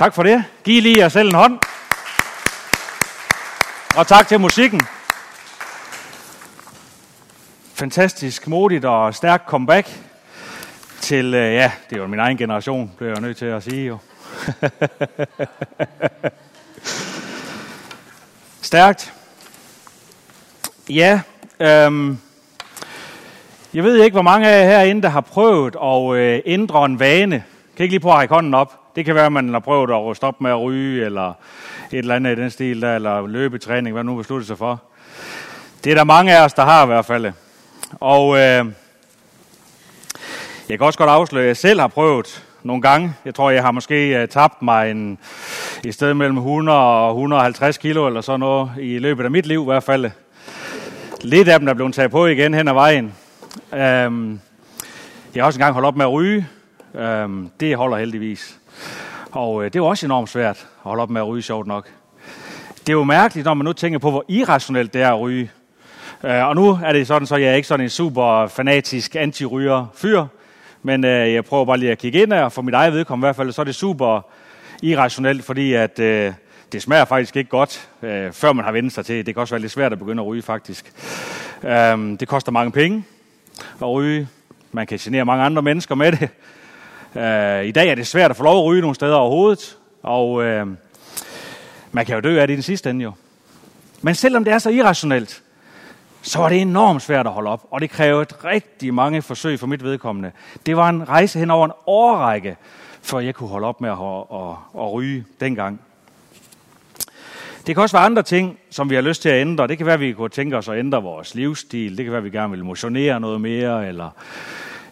Tak for det. Giv lige jer selv en hånd. Og tak til musikken. Fantastisk, modigt og stærkt comeback til, øh, ja, det er jo min egen generation, bliver jeg nødt til at sige jo. Stærkt. Ja, øhm, jeg ved ikke, hvor mange af jer herinde, der har prøvet at øh, ændre en vane. Kan ikke lige prøve at række hånden op? Det kan være, at man har prøvet at stoppe med at ryge, eller et eller andet i den stil der, eller løbetræning, hvad nu beslutter sig for. Det er der mange af os, der har i hvert fald. Og øh, jeg kan også godt afsløre, at jeg selv har prøvet nogle gange. Jeg tror, jeg har måske øh, tabt mig en, i stedet mellem 100 og 150 kilo eller sådan noget i løbet af mit liv i hvert fald. Lidt af dem er blevet taget på igen hen ad vejen. Um, jeg har også engang holdt op med at ryge. Um, det holder heldigvis. Og øh, det var også enormt svært at holde op med at ryge, sjovt nok. Det er jo mærkeligt, når man nu tænker på, hvor irrationelt det er at ryge. Øh, og nu er det sådan, så jeg er ikke sådan en super fanatisk anti-ryger fyr. Men øh, jeg prøver bare lige at kigge ind, og for mit eget vedkommende i hvert fald, så er det super irrationelt, fordi at, øh, det smager faktisk ikke godt, øh, før man har vendt sig til. Det kan også være lidt svært at begynde at ryge, faktisk. Øh, det koster mange penge at ryge. Man kan genere mange andre mennesker med det. Øh, I dag er det svært at få lov at ryge nogle steder overhovedet, og øh, man kan jo dø af det i den sidste ende jo. Men selvom det er så irrationelt, så var det enormt svært at holde op, og det krævede rigtig mange forsøg for mit vedkommende. Det var en rejse hen over en årrække, før jeg kunne holde op med at, at, at, at ryge dengang. Det kan også være andre ting, som vi har lyst til at ændre. Det kan være, at vi kunne tænke os at ændre vores livsstil. Det kan være, at vi gerne vil motionere noget mere, eller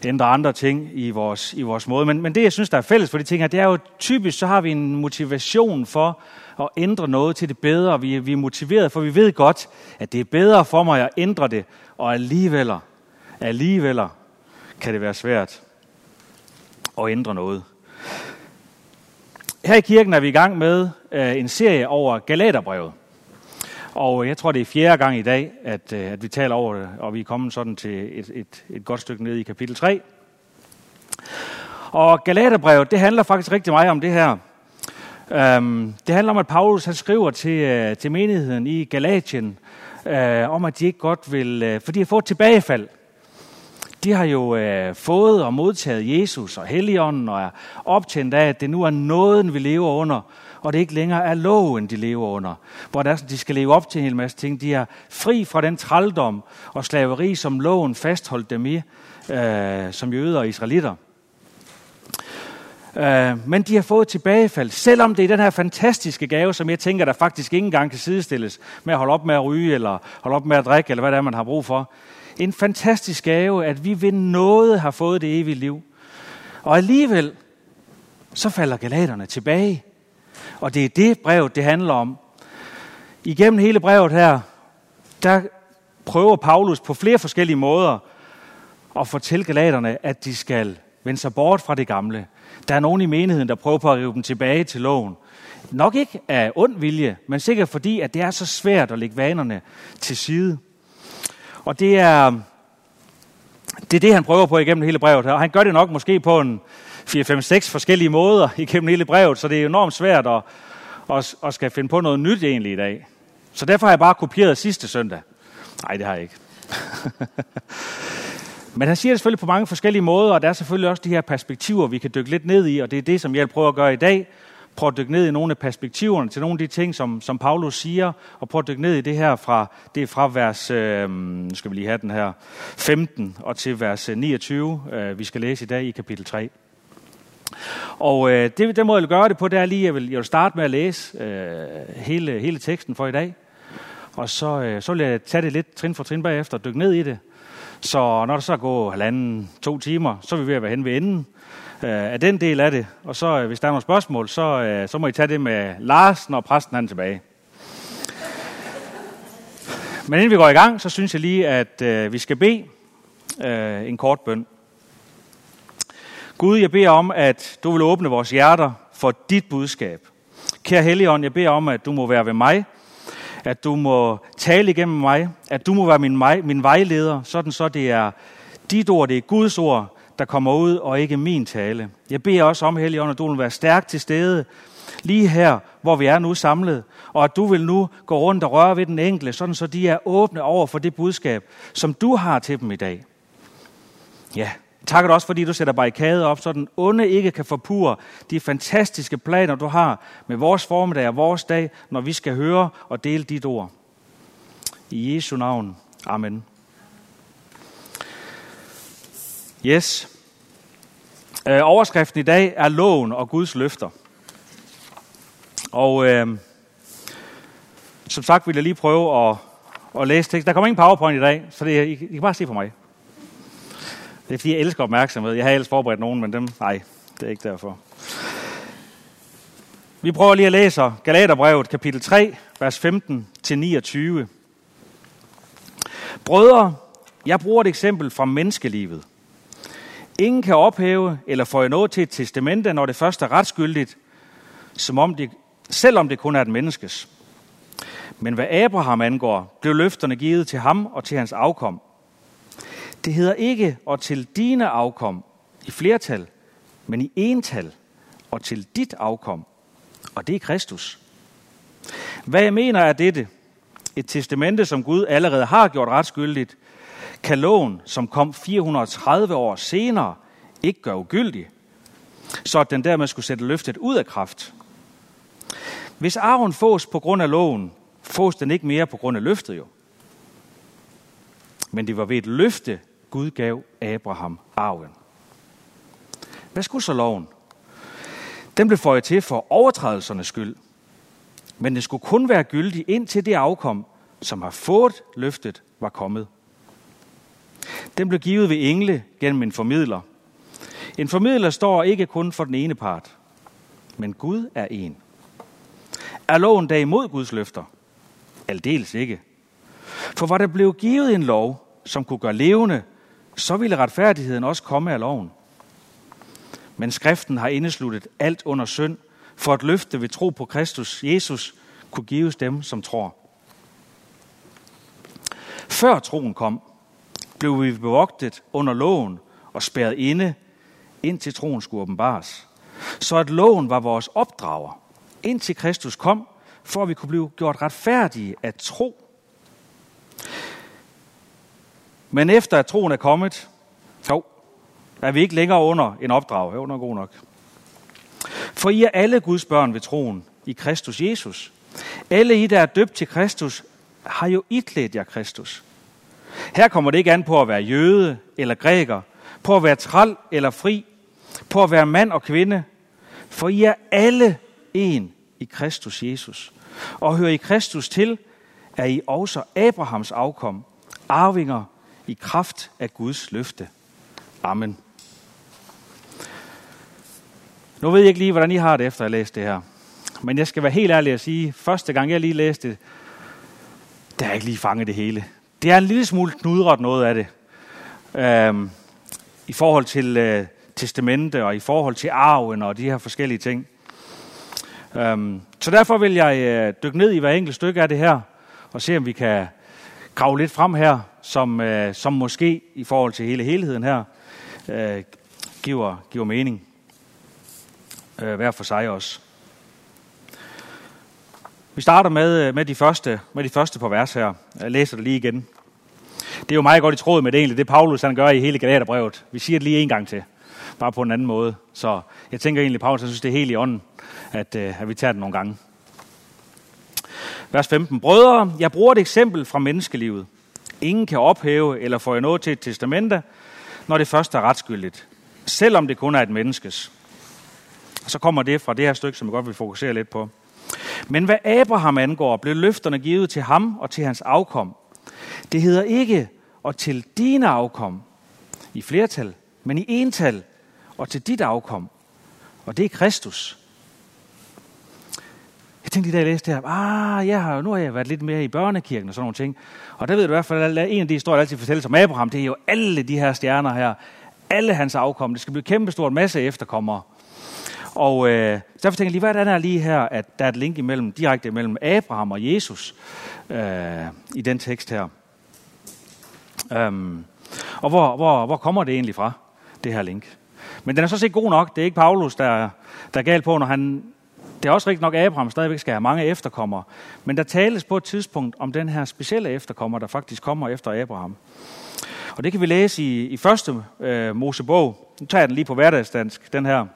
ændre andre ting i vores, i vores måde. Men, men det, jeg synes, der er fælles for de ting her, det er jo typisk, så har vi en motivation for at ændre noget til det bedre. Vi, vi er motiveret, for vi ved godt, at det er bedre for mig at ændre det, og alligevel, alligevel kan det være svært at ændre noget. Her i kirken er vi i gang med øh, en serie over Galaterbrevet. Og jeg tror, det er fjerde gang i dag, at, øh, at vi taler over det, og vi er kommet sådan til et, et, et godt stykke ned i kapitel 3. Og Galaterbrevet, det handler faktisk rigtig meget om det her. Um, det handler om, at Paulus han skriver til, uh, til menigheden i Galatien, uh, om at de ikke godt vil, uh, for de har fået tilbagefald. De har jo uh, fået og modtaget Jesus og Helligånden, og er optændt af, at det nu er nåden, vi lever under, og det ikke længere er loven, de lever under. Hvor der, de skal leve op til en hel masse ting. De er fri fra den trældom og slaveri, som loven fastholdt dem i, øh, som jøder og israelitter. Øh, men de har fået tilbagefald, selvom det er den her fantastiske gave, som jeg tænker, der faktisk ikke engang kan sidestilles med at holde op med at ryge, eller holde op med at drikke, eller hvad det er, man har brug for. En fantastisk gave, at vi ved noget har fået det evige liv. Og alligevel, så falder galaterne tilbage. Og det er det brev, det handler om. Igennem hele brevet her, der prøver Paulus på flere forskellige måder at fortælle galaterne, at de skal vende sig bort fra det gamle. Der er nogen i menigheden, der prøver på at rive dem tilbage til loven. Nok ikke af ond vilje, men sikkert fordi, at det er så svært at lægge vanerne til side. Og det er, det er det, han prøver på igennem hele brevet. Og han gør det nok måske på en 4-5-6 forskellige måder igennem hele brevet, så det er enormt svært at, at, at skal finde på noget nyt egentlig i dag. Så derfor har jeg bare kopieret sidste søndag. Nej, det har jeg ikke. Men han siger det selvfølgelig på mange forskellige måder, og der er selvfølgelig også de her perspektiver, vi kan dykke lidt ned i, og det er det, som jeg prøver at gøre i dag. Prøv at dykke ned i nogle af perspektiverne til nogle af de ting, som, som Paulus siger, og prøv at dykke ned i det her fra, det er fra vers, øh, nu skal vi lige have den her, 15 og til vers øh, 29, øh, vi skal læse i dag i kapitel 3. Og øh, det, den måde, jeg vil gøre det på, det er lige, jeg vil, jeg vil starte med at læse øh, hele, hele teksten for i dag. Og så, øh, så vil jeg tage det lidt trin for trin bagefter og dykke ned i det. Så når der så går halvanden, to timer, så er vi ved at være hen ved enden øh, af den del af det. Og så, øh, hvis der er nogle spørgsmål, så, øh, så må I tage det med Lars, når præsten han er tilbage. Men inden vi går i gang, så synes jeg lige, at øh, vi skal bede øh, en kort bøn. Gud, jeg beder om, at du vil åbne vores hjerter for dit budskab. Kære Helligånd, jeg beder om, at du må være ved mig, at du må tale igennem mig, at du må være min, min vejleder, sådan så det er dit ord, det er Guds ord, der kommer ud, og ikke min tale. Jeg beder også om, Helligånd, at du vil være stærk til stede, lige her, hvor vi er nu samlet, og at du vil nu gå rundt og røre ved den enkelte, sådan så de er åbne over for det budskab, som du har til dem i dag. Ja, takker også, fordi du sætter barrikader op, så den onde ikke kan forpure de fantastiske planer, du har med vores formiddag og vores dag, når vi skal høre og dele dit ord. I Jesu navn. Amen. Yes. Øh, overskriften i dag er loven og Guds løfter. Og øh, som sagt vil jeg lige prøve at, at læse tekst. Der kommer ingen powerpoint i dag, så det, I, I kan bare se på mig. Det er fordi, jeg elsker opmærksomhed. Jeg har ellers forberedt nogen, men dem, nej, det er ikke derfor. Vi prøver lige at læse Galaterbrevet, kapitel 3, vers 15-29. Brødre, jeg bruger et eksempel fra menneskelivet. Ingen kan ophæve eller få noget til et testamente, når det først er retsgyldigt, som om det, selvom det kun er et menneskes. Men hvad Abraham angår, blev løfterne givet til ham og til hans afkom. Det hedder ikke og til dine afkom i flertal, men i ental og til dit afkom, og det er Kristus. Hvad jeg mener er dette, et testamente, som Gud allerede har gjort retsgyldigt, kan loven, som kom 430 år senere, ikke gøre ugyldig, så at den dermed skulle sætte løftet ud af kraft. Hvis arven fås på grund af loven, fås den ikke mere på grund af løftet jo. Men det var ved et løfte, Gud gav Abraham arven. Hvad skulle så loven? Den blev føjet til for overtrædelsernes skyld. Men den skulle kun være gyldig indtil det afkom, som har fået løftet, var kommet. Den blev givet ved engle gennem en formidler. En formidler står ikke kun for den ene part, men Gud er en. Er loven da imod Guds løfter? Aldeles ikke. For var der blev givet en lov, som kunne gøre levende, så ville retfærdigheden også komme af loven. Men skriften har indesluttet alt under synd, for at løfte ved tro på Kristus Jesus kunne gives dem, som tror. Før troen kom, blev vi bevogtet under loven og spærret inde, indtil troen skulle åbenbares. Så at loven var vores opdrager, indtil Kristus kom, for at vi kunne blive gjort retfærdige af tro. Men efter at troen er kommet, jo, er vi ikke længere under en opdrag. Jo, er god nok. For I er alle Guds børn ved troen i Kristus Jesus. Alle I, der er døbt til Kristus, har jo iklædt jer Kristus. Her kommer det ikke an på at være jøde eller græker, på at være træl eller fri, på at være mand og kvinde, for I er alle en i Kristus Jesus. Og hører I Kristus til, er I også Abrahams afkom, arvinger i kraft af Guds løfte. Amen. Nu ved jeg ikke lige, hvordan I har det, efter at have læst det her. Men jeg skal være helt ærlig at sige, første gang jeg lige læste det, der er ikke lige fanget det hele. Det er en lille smule knudret noget af det. Øhm, I forhold til øh, testamente og i forhold til arven og de her forskellige ting. Øhm, så derfor vil jeg øh, dykke ned i hver enkelt stykke af det her, og se om vi kan grave lidt frem her, som, øh, som måske i forhold til hele helheden her, øh, giver, giver mening. Øh, hver for sig også. Vi starter med, øh, med, de første, med de første par vers her. Jeg læser det lige igen. Det er jo meget godt i tråd med det egentlig, det Paulus han gør i hele Galaterbrevet. Vi siger det lige en gang til, bare på en anden måde. Så jeg tænker egentlig, Paulus han synes, det er helt i ånden, at, øh, at vi tager det nogle gange. Vers 15. Brødre, jeg bruger et eksempel fra menneskelivet. Ingen kan ophæve eller få noget til et testamente, når det først er retsgyldigt. Selvom det kun er et menneskes. Og så kommer det fra det her stykke, som jeg godt vil fokusere lidt på. Men hvad Abraham angår, blev løfterne givet til ham og til hans afkom. Det hedder ikke og til dine afkom i flertal, men i ental og til dit afkom. Og det er Kristus. Jeg tænkte lige da jeg læste det her, ah, jeg har, nu har jeg været lidt mere i børnekirken og sådan nogle ting. Og der ved du i hvert fald, at en af de historier, der altid fortælles om Abraham, det er jo alle de her stjerner her. Alle hans afkom. Det skal blive kæmpestort masse efterkommere. Og øh, så derfor tænker jeg lige, hvad er der lige her, at der er et link imellem, direkte mellem Abraham og Jesus øh, i den tekst her. Um, og hvor, hvor, hvor kommer det egentlig fra? det her link. Men den er så set god nok. Det er ikke Paulus, der, der er galt på, når han... Det er også rigtigt nok, at Abraham stadigvæk skal have mange efterkommere. Men der tales på et tidspunkt om den her specielle efterkommer, der faktisk kommer efter Abraham. Og det kan vi læse i, i første øh, Mosebog. Nu tager jeg den lige på hverdagsdansk, den her.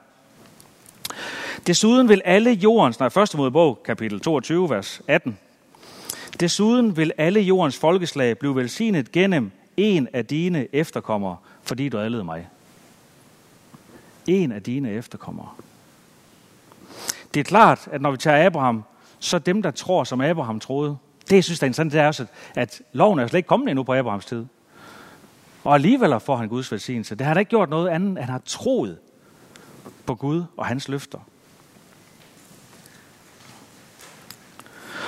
Desuden vil alle jordens, nej, første Mosebog, kapitel 22, vers 18. Desuden vil alle jordens folkeslag blive velsignet gennem en af dine efterkommere, fordi du adlede mig. En af dine efterkommere. Det er klart, at når vi tager Abraham, så dem, der tror, som Abraham troede, det jeg synes der er interessant, det er også, at loven er slet ikke kommet endnu på Abrahams tid. Og alligevel får han Guds velsignelse. Det har han ikke gjort noget andet, end han har troet på Gud og hans løfter.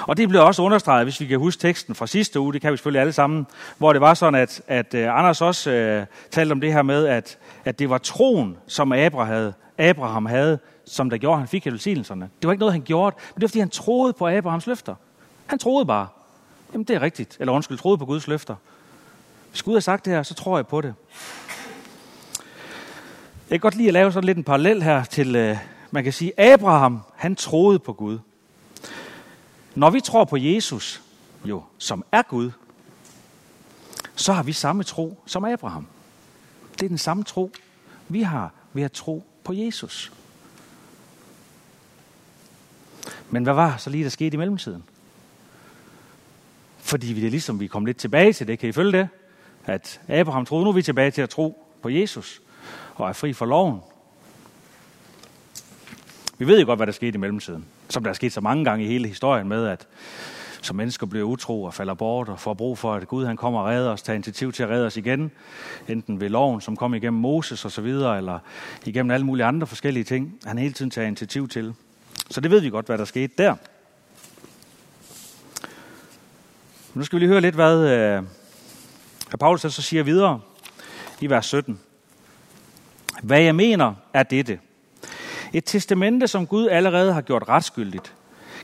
Og det bliver også understreget, hvis vi kan huske teksten fra sidste uge, det kan vi selvfølgelig alle sammen, hvor det var sådan, at, at øh, Anders også øh, talte om det her med, at, at det var troen, som Abraham havde, Abraham havde, som der gjorde, at han fik velsignelserne. Det var ikke noget, han gjorde, men det var, fordi han troede på Abrahams løfter. Han troede bare. Jamen, det er rigtigt. Eller undskyld, troede på Guds løfter. Hvis Gud har sagt det her, så tror jeg på det. Jeg kan godt lide at lave sådan lidt en parallel her til, øh, man kan sige, Abraham, han troede på Gud. Når vi tror på Jesus, jo, som er Gud, så har vi samme tro som Abraham. Det er den samme tro, vi har ved at tro på Jesus. Men hvad var så lige der skete i mellemtiden? Fordi vi det er ligesom, vi kom lidt tilbage til det. Kan I følge det? At Abraham troede, nu er vi tilbage til at tro på Jesus og er fri for loven. Vi ved jo godt, hvad der skete i mellemtiden. Som der er sket så mange gange i hele historien med, at som mennesker bliver utro og falder bort og får brug for, at Gud han kommer og redder os, tager initiativ til at redde os igen. Enten ved loven, som kom igennem Moses og så videre, eller igennem alle mulige andre forskellige ting, han hele tiden tager initiativ til. Så det ved vi godt, hvad der skete der. Nu skal vi lige høre lidt, hvad, øh, Paulus så siger videre i vers 17. Hvad jeg mener er dette. Et testamente, som Gud allerede har gjort retskyldigt,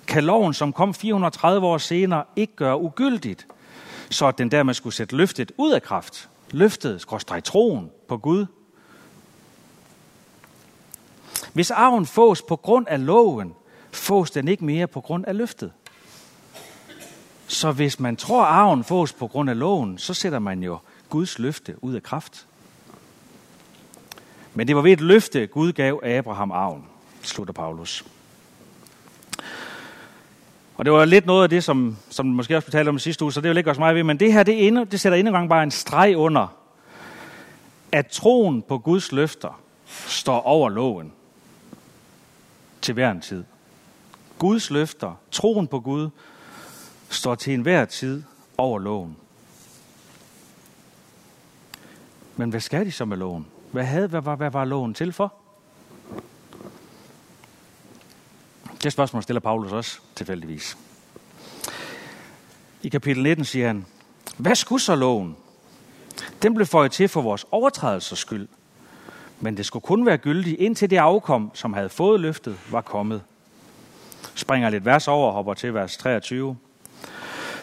kan loven, som kom 430 år senere, ikke gøre ugyldigt, så at den dermed skulle sætte løftet ud af kraft. Løftet, skråstrej troen på Gud. Hvis arven fås på grund af loven, fås den ikke mere på grund af løftet. Så hvis man tror, at arven fås på grund af loven, så sætter man jo Guds løfte ud af kraft. Men det var ved et løfte, Gud gav Abraham arven, slutter Paulus. Og det var lidt noget af det, som, som måske også betalte om i sidste uge, så det vil ikke også meget ved. Men det her, det, endnu, det sætter endnu gang bare en streg under, at troen på Guds løfter står over loven til hver en tid. Guds løfter, troen på Gud, står til enhver tid over loven. Men hvad skal de så med loven? Hvad, havde, hvad, hvad, hvad var loven til for? Det spørgsmål stiller Paulus også tilfældigvis. I kapitel 19 siger han, hvad skulle så loven? Den blev føjet til for vores overtrædelsers skyld, men det skulle kun være gyldig, indtil det afkom, som havde fået løftet, var kommet. Springer lidt vers over og hopper til vers 23.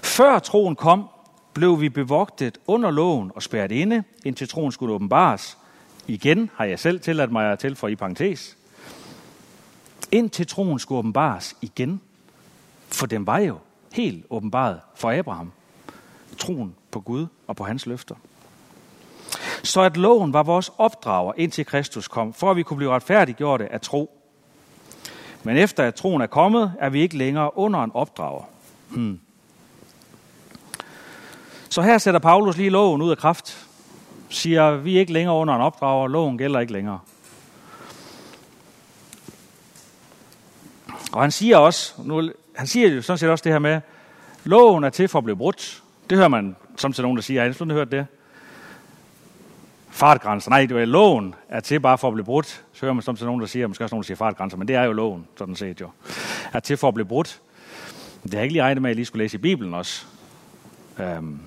Før troen kom, blev vi bevogtet under loven og spærret inde, indtil troen skulle åbenbares. Igen har jeg selv tilladt mig at tilføje i parentes. Indtil troen skulle åbenbares igen. For den var jo helt åbenbaret for Abraham. Troen på Gud og på hans løfter. Så at loven var vores opdrager indtil Kristus kom, for at vi kunne blive retfærdiggjorte af tro. Men efter at troen er kommet, er vi ikke længere under en opdrager. Hmm. Så her sætter Paulus lige loven ud af kraft. Siger, vi er ikke længere under en opdrager, loven gælder ikke længere. Og han siger også, nu, han siger jo sådan set også det her med, loven er til for at blive brudt. Det hører man som til nogen, der siger, har I hørt det? Fartgrænser. Nej, det var loven er til bare for at blive brudt. Så hører man som til nogen, der siger, måske også nogen, der siger fartgrænser, men det er jo loven, sådan set jo. Er til for at blive brudt. Det har jeg ikke lige regnet med, at jeg lige skulle læse i Bibelen også. Øhm.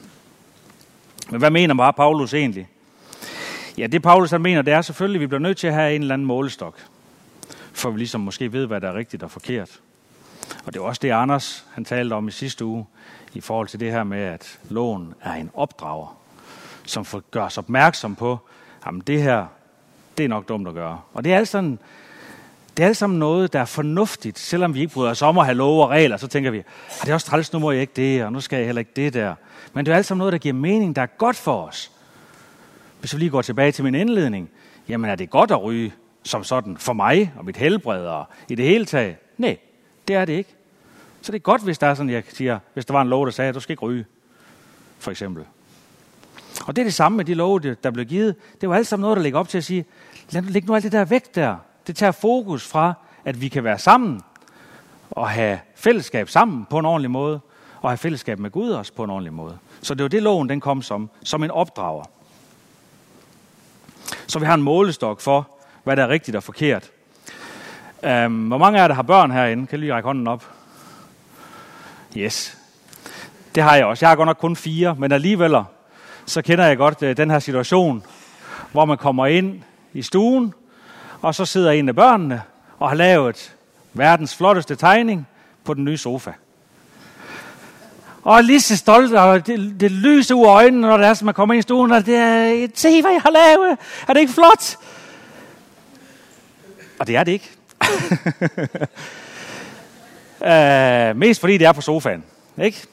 Men hvad mener bare Paulus egentlig? Ja, det Paulus han mener, det er selvfølgelig, at vi bliver nødt til at have en eller anden målestok for vi ligesom måske ved, hvad der er rigtigt og forkert. Og det er også det, Anders han talte om i sidste uge, i forhold til det her med, at loven er en opdrager, som gør os opmærksom på, jamen det her, det er nok dumt at gøre. Og det er alt sådan, det er alt sammen noget, der er fornuftigt, selvom vi ikke bryder os om at have love og regler, så tænker vi, at det er også træls, nu må jeg ikke det, og nu skal jeg heller ikke det der. Men det er alt sammen noget, der giver mening, der er godt for os. Hvis vi lige går tilbage til min indledning, jamen er det godt at ryge som sådan for mig og mit helbred og i det hele taget? Nej, det er det ikke. Så det er godt, hvis der er sådan, jeg siger, hvis der var en lov, der sagde, at du skal ikke ryge, for eksempel. Og det er det samme med de love, der blev givet. Det var alt sammen noget, der ligger op til at sige, lad lægge nu alt det der væk der. Det tager fokus fra, at vi kan være sammen og have fællesskab sammen på en ordentlig måde, og have fællesskab med Gud også på en ordentlig måde. Så det var det, loven den kom som, som en opdrager. Så vi har en målestok for, hvad der er rigtigt og forkert. Um, hvor mange af jer, der har børn herinde? Kan I lige række hånden op? Yes. Det har jeg også. Jeg har godt nok kun fire, men alligevel så kender jeg godt øh, den her situation, hvor man kommer ind i stuen, og så sidder en af børnene og har lavet verdens flotteste tegning på den nye sofa. Og er lige så stolt, og det, det lyser ud af øjnene, når det er, som man kommer ind i stuen, og det er, se hvad jeg har lavet, er det ikke flot? Og det er det ikke. øh, mest fordi det er på sofaen, ikke?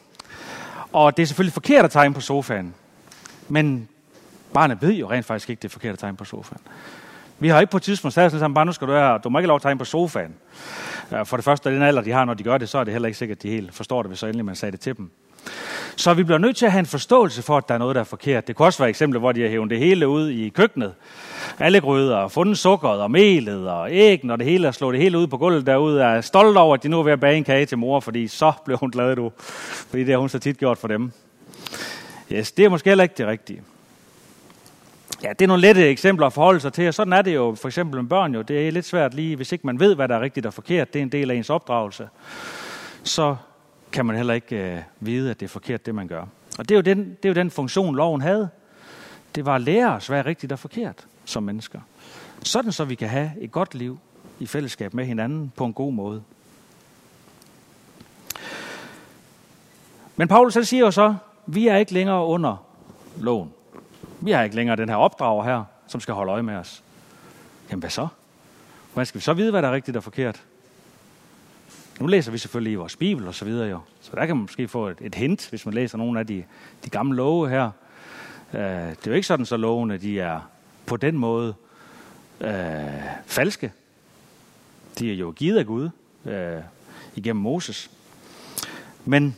Og det er selvfølgelig forkert at tegne på sofaen. Men barnet ved jo rent faktisk ikke, det forkerte tegn på sofaen. Vi har ikke på et tidspunkt sagt sammen, bare nu skal du være, du må ikke lov at tegne på sofaen. For det første, den alder, de har, når de gør det, så er det heller ikke sikkert, at de helt forstår det, hvis så endelig man sagde det til dem. Så vi bliver nødt til at have en forståelse for, at der er noget, der er forkert. Det kunne også være eksempler, hvor de har hævet det hele ud i køkkenet. Alle gryder, fundet sukkeret og melet og æggen og det hele, og slået det hele ud på gulvet derude. Er stolt over, at de nu er ved at bage en kage til mor, fordi så blev hun glad, du. Fordi det har hun så tit gjort for dem. Yes, det er måske heller ikke det rigtige. Ja, det er nogle lette eksempler at forholde sig til, og sådan er det jo for eksempel med børn jo. Det er lidt svært lige, hvis ikke man ved, hvad der er rigtigt og forkert, det er en del af ens opdragelse, så kan man heller ikke øh, vide, at det er forkert, det man gør. Og det er, jo den, det er jo den funktion, loven havde. Det var at lære os, hvad er rigtigt og forkert som mennesker. Sådan så vi kan have et godt liv i fællesskab med hinanden på en god måde. Men Paulus han siger jo så, vi er ikke længere under loven. Vi har ikke længere den her opdrager her, som skal holde øje med os. Jamen hvad så? Hvordan skal vi så vide, hvad der er rigtigt og forkert? Nu læser vi selvfølgelig i vores bibel og så videre jo. Så der kan man måske få et, et hint, hvis man læser nogle af de, de gamle love her. Øh, det er jo ikke sådan, så lovene de er på den måde øh, falske. De er jo givet af Gud øh, igennem Moses. Men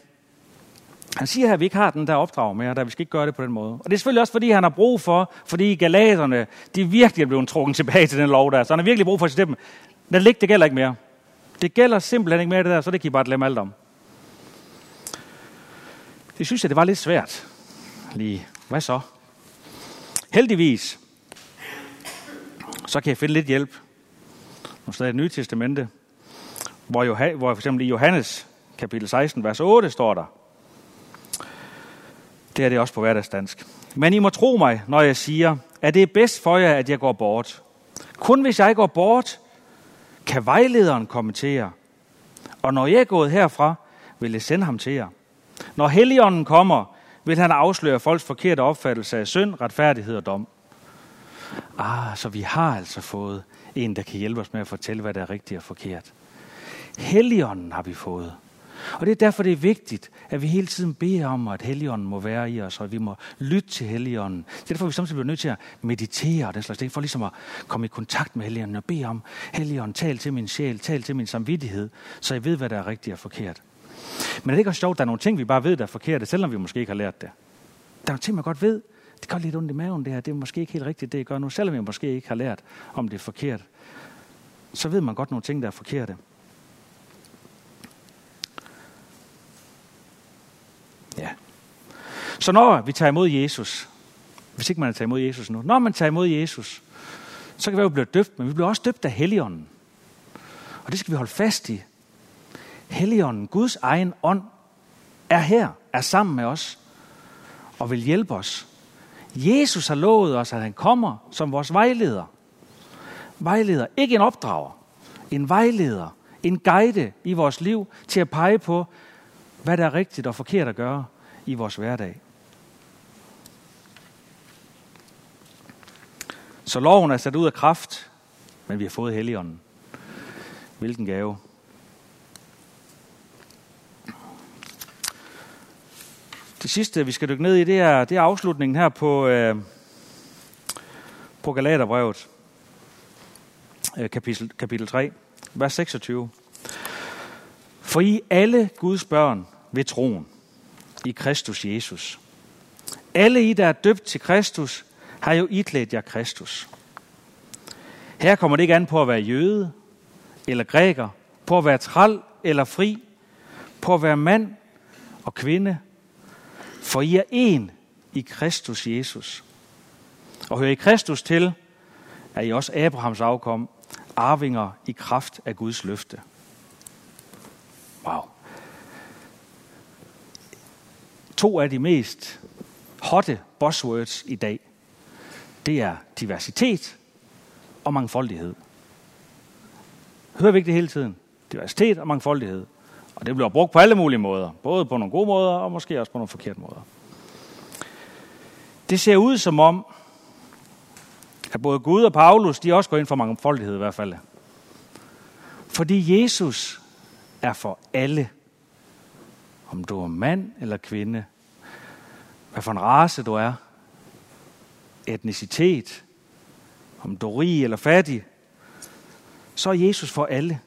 han siger her, at vi ikke har den der opdrag med, der vi skal ikke gøre det på den måde. Og det er selvfølgelig også, fordi han har brug for, fordi galaterne, de virkelig er blevet trukket tilbage til den lov der. Så han har virkelig brug for at sige dem, lad det det gælder ikke mere. Det gælder simpelthen ikke mere det der, så det kan I bare glemme alt om. Det synes jeg, det var lidt svært. Lige, hvad så? Heldigvis, så kan jeg finde lidt hjælp. Nu står i Nye Testamente, hvor, hvor for eksempel i Johannes kapitel 16, vers 8 står der, det er det også på hverdagsdansk. Men I må tro mig, når jeg siger, at det er bedst for jer, at jeg går bort. Kun hvis jeg går bort, kan vejlederen komme til jer. Og når jeg er gået herfra, vil jeg sende ham til jer. Når Helligånden kommer, vil han afsløre folks forkerte opfattelse af synd, retfærdighed og dom. Ah, så vi har altså fået en, der kan hjælpe os med at fortælle, hvad der er rigtigt og forkert. Helligånden har vi fået. Og det er derfor, det er vigtigt, at vi hele tiden beder om, at Helligånden må være i os, og at vi må lytte til Helligånden. Det er derfor, vi samtidig bliver nødt til at meditere og den slags ting, for ligesom at komme i kontakt med Helligånden og bede om, Helligånden, tal til min sjæl, tal til min samvittighed, så jeg ved, hvad der er rigtigt og forkert. Men er det ikke også sjovt, at der er nogle ting, vi bare ved, der er forkerte, selvom vi måske ikke har lært det? Der er nogle ting, man godt ved, det gør lidt ondt i maven det her, det er måske ikke helt rigtigt, det jeg gør nu, selvom jeg måske ikke har lært, om det er forkert. Så ved man godt nogle ting, der er forkerte. Så når vi tager imod Jesus, hvis ikke man har taget imod Jesus nu, når man tager imod Jesus, så kan vi jo blive døbt, men vi bliver også døbt af Helligånden. Og det skal vi holde fast i. Helligånden, Guds egen ånd, er her, er sammen med os og vil hjælpe os. Jesus har lovet os, at han kommer som vores vejleder. Vejleder, ikke en opdrager, en vejleder, en guide i vores liv til at pege på, hvad der er rigtigt og forkert at gøre i vores hverdag. Så loven er sat ud af kraft, men vi har fået Helligånden. Hvilken gave. Det sidste, vi skal dykke ned i, det er, det er afslutningen her på, øh, på Galaterbrevet, øh, kapitel, kapitel 3, vers 26. For I alle Guds børn ved troen i Kristus Jesus. Alle I, der er døbt til Kristus, har jo iklædt jer Kristus. Her kommer det ikke an på at være jøde eller græker, på at være træl eller fri, på at være mand og kvinde, for I er en i Kristus Jesus. Og hører I Kristus til, er I også Abrahams afkom, arvinger i kraft af Guds løfte. Wow. To af de mest hotte buzzwords i dag, det er diversitet og mangfoldighed. Hører vi ikke det hele tiden? Diversitet og mangfoldighed. Og det bliver brugt på alle mulige måder. Både på nogle gode måder, og måske også på nogle forkerte måder. Det ser ud som om, at både Gud og Paulus, de også går ind for mangfoldighed i hvert fald. Fordi Jesus er for alle. Om du er mand eller kvinde, hvad for en race du er, etnicitet, om du er rig eller fattig, så er Jesus for alle.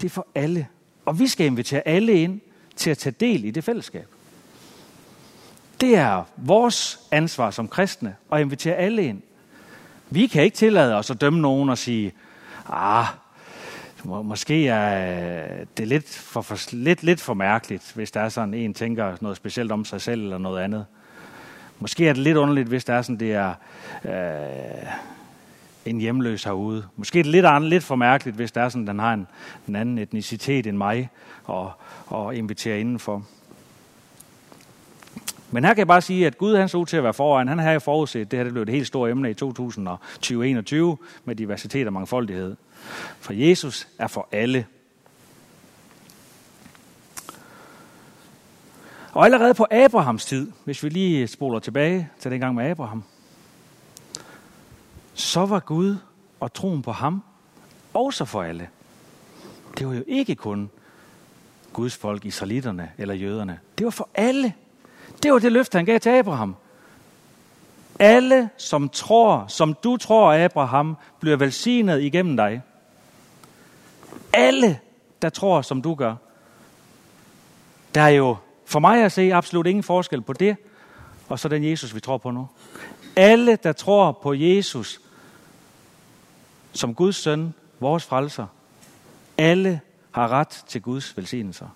Det er for alle. Og vi skal invitere alle ind til at tage del i det fællesskab. Det er vores ansvar som kristne at invitere alle ind. Vi kan ikke tillade os at dømme nogen og sige, ah, måske er øh, det lidt for, for, lidt, lidt for mærkeligt, hvis der er sådan en tænker noget specielt om sig selv eller noget andet. Måske er det lidt underligt, hvis der er sådan, det er øh, en hjemløs herude. Måske er det lidt, andet, lidt for mærkeligt, hvis der er sådan, den har en, en anden etnicitet end mig og, og inviterer indenfor. Men her kan jeg bare sige, at Gud han så ud til at være foran. Han har jo forudset, det her det blev et helt stort emne i 2020 med diversitet og mangfoldighed. For Jesus er for alle. Og allerede på Abrahams tid, hvis vi lige spoler tilbage til den gang med Abraham, så var Gud og troen på ham også for alle. Det var jo ikke kun Guds folk, israelitterne eller jøderne. Det var for alle. Det var det løfte, han gav til Abraham. Alle, som tror, som du tror, Abraham, bliver velsignet igennem dig. Alle, der tror, som du gør. Der er jo for mig at se absolut ingen forskel på det, og så den Jesus, vi tror på nu. Alle, der tror på Jesus som Guds søn, vores frelser, alle har ret til Guds velsignelser.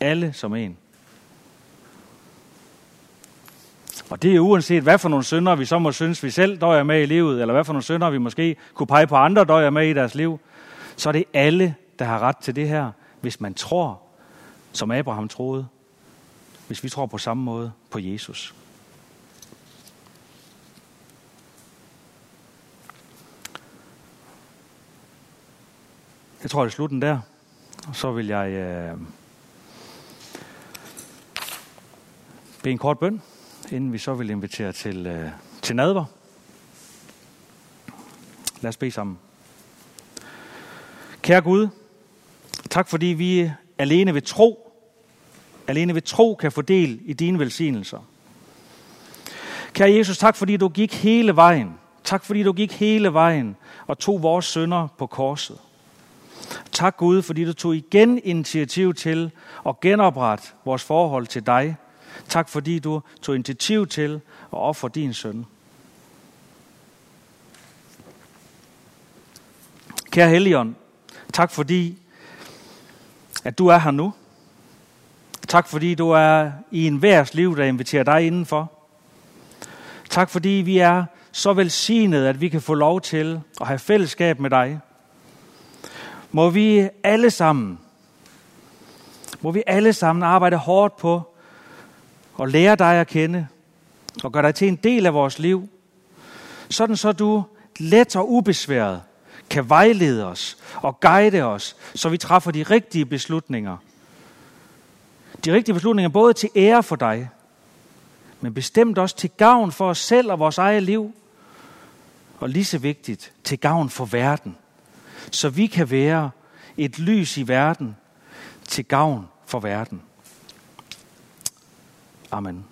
Alle som en. Og det er uanset, hvad for nogle synder vi så må synes, vi selv døjer med i livet, eller hvad for nogle synder vi måske kunne pege på andre døjer med i deres liv, så er det alle, der har ret til det her, hvis man tror, som Abraham troede, hvis vi tror på samme måde på Jesus. Jeg tror, det er slutten der. Og så vil jeg øh, bede en kort bøn, inden vi så vil invitere til, øh, til nadver. Lad os bede sammen. Kære Gud, tak fordi vi alene ved tro, alene ved tro kan få del i dine velsignelser. Kære Jesus, tak fordi du gik hele vejen. Tak fordi du gik hele vejen og tog vores sønder på korset. Tak Gud, fordi du tog igen initiativ til at genoprette vores forhold til dig. Tak fordi du tog initiativ til at ofre din søn. Kære Helligånd, tak fordi, at du er her nu. Tak fordi du er i en værs liv, der inviterer dig indenfor. Tak fordi vi er så velsignede, at vi kan få lov til at have fællesskab med dig må vi alle sammen, må vi alle sammen arbejde hårdt på at lære dig at kende og gøre dig til en del af vores liv, sådan så du let og ubesværet kan vejlede os og guide os, så vi træffer de rigtige beslutninger. De rigtige beslutninger både til ære for dig, men bestemt også til gavn for os selv og vores eget liv, og lige så vigtigt, til gavn for verden. Så vi kan være et lys i verden til gavn for verden. Amen.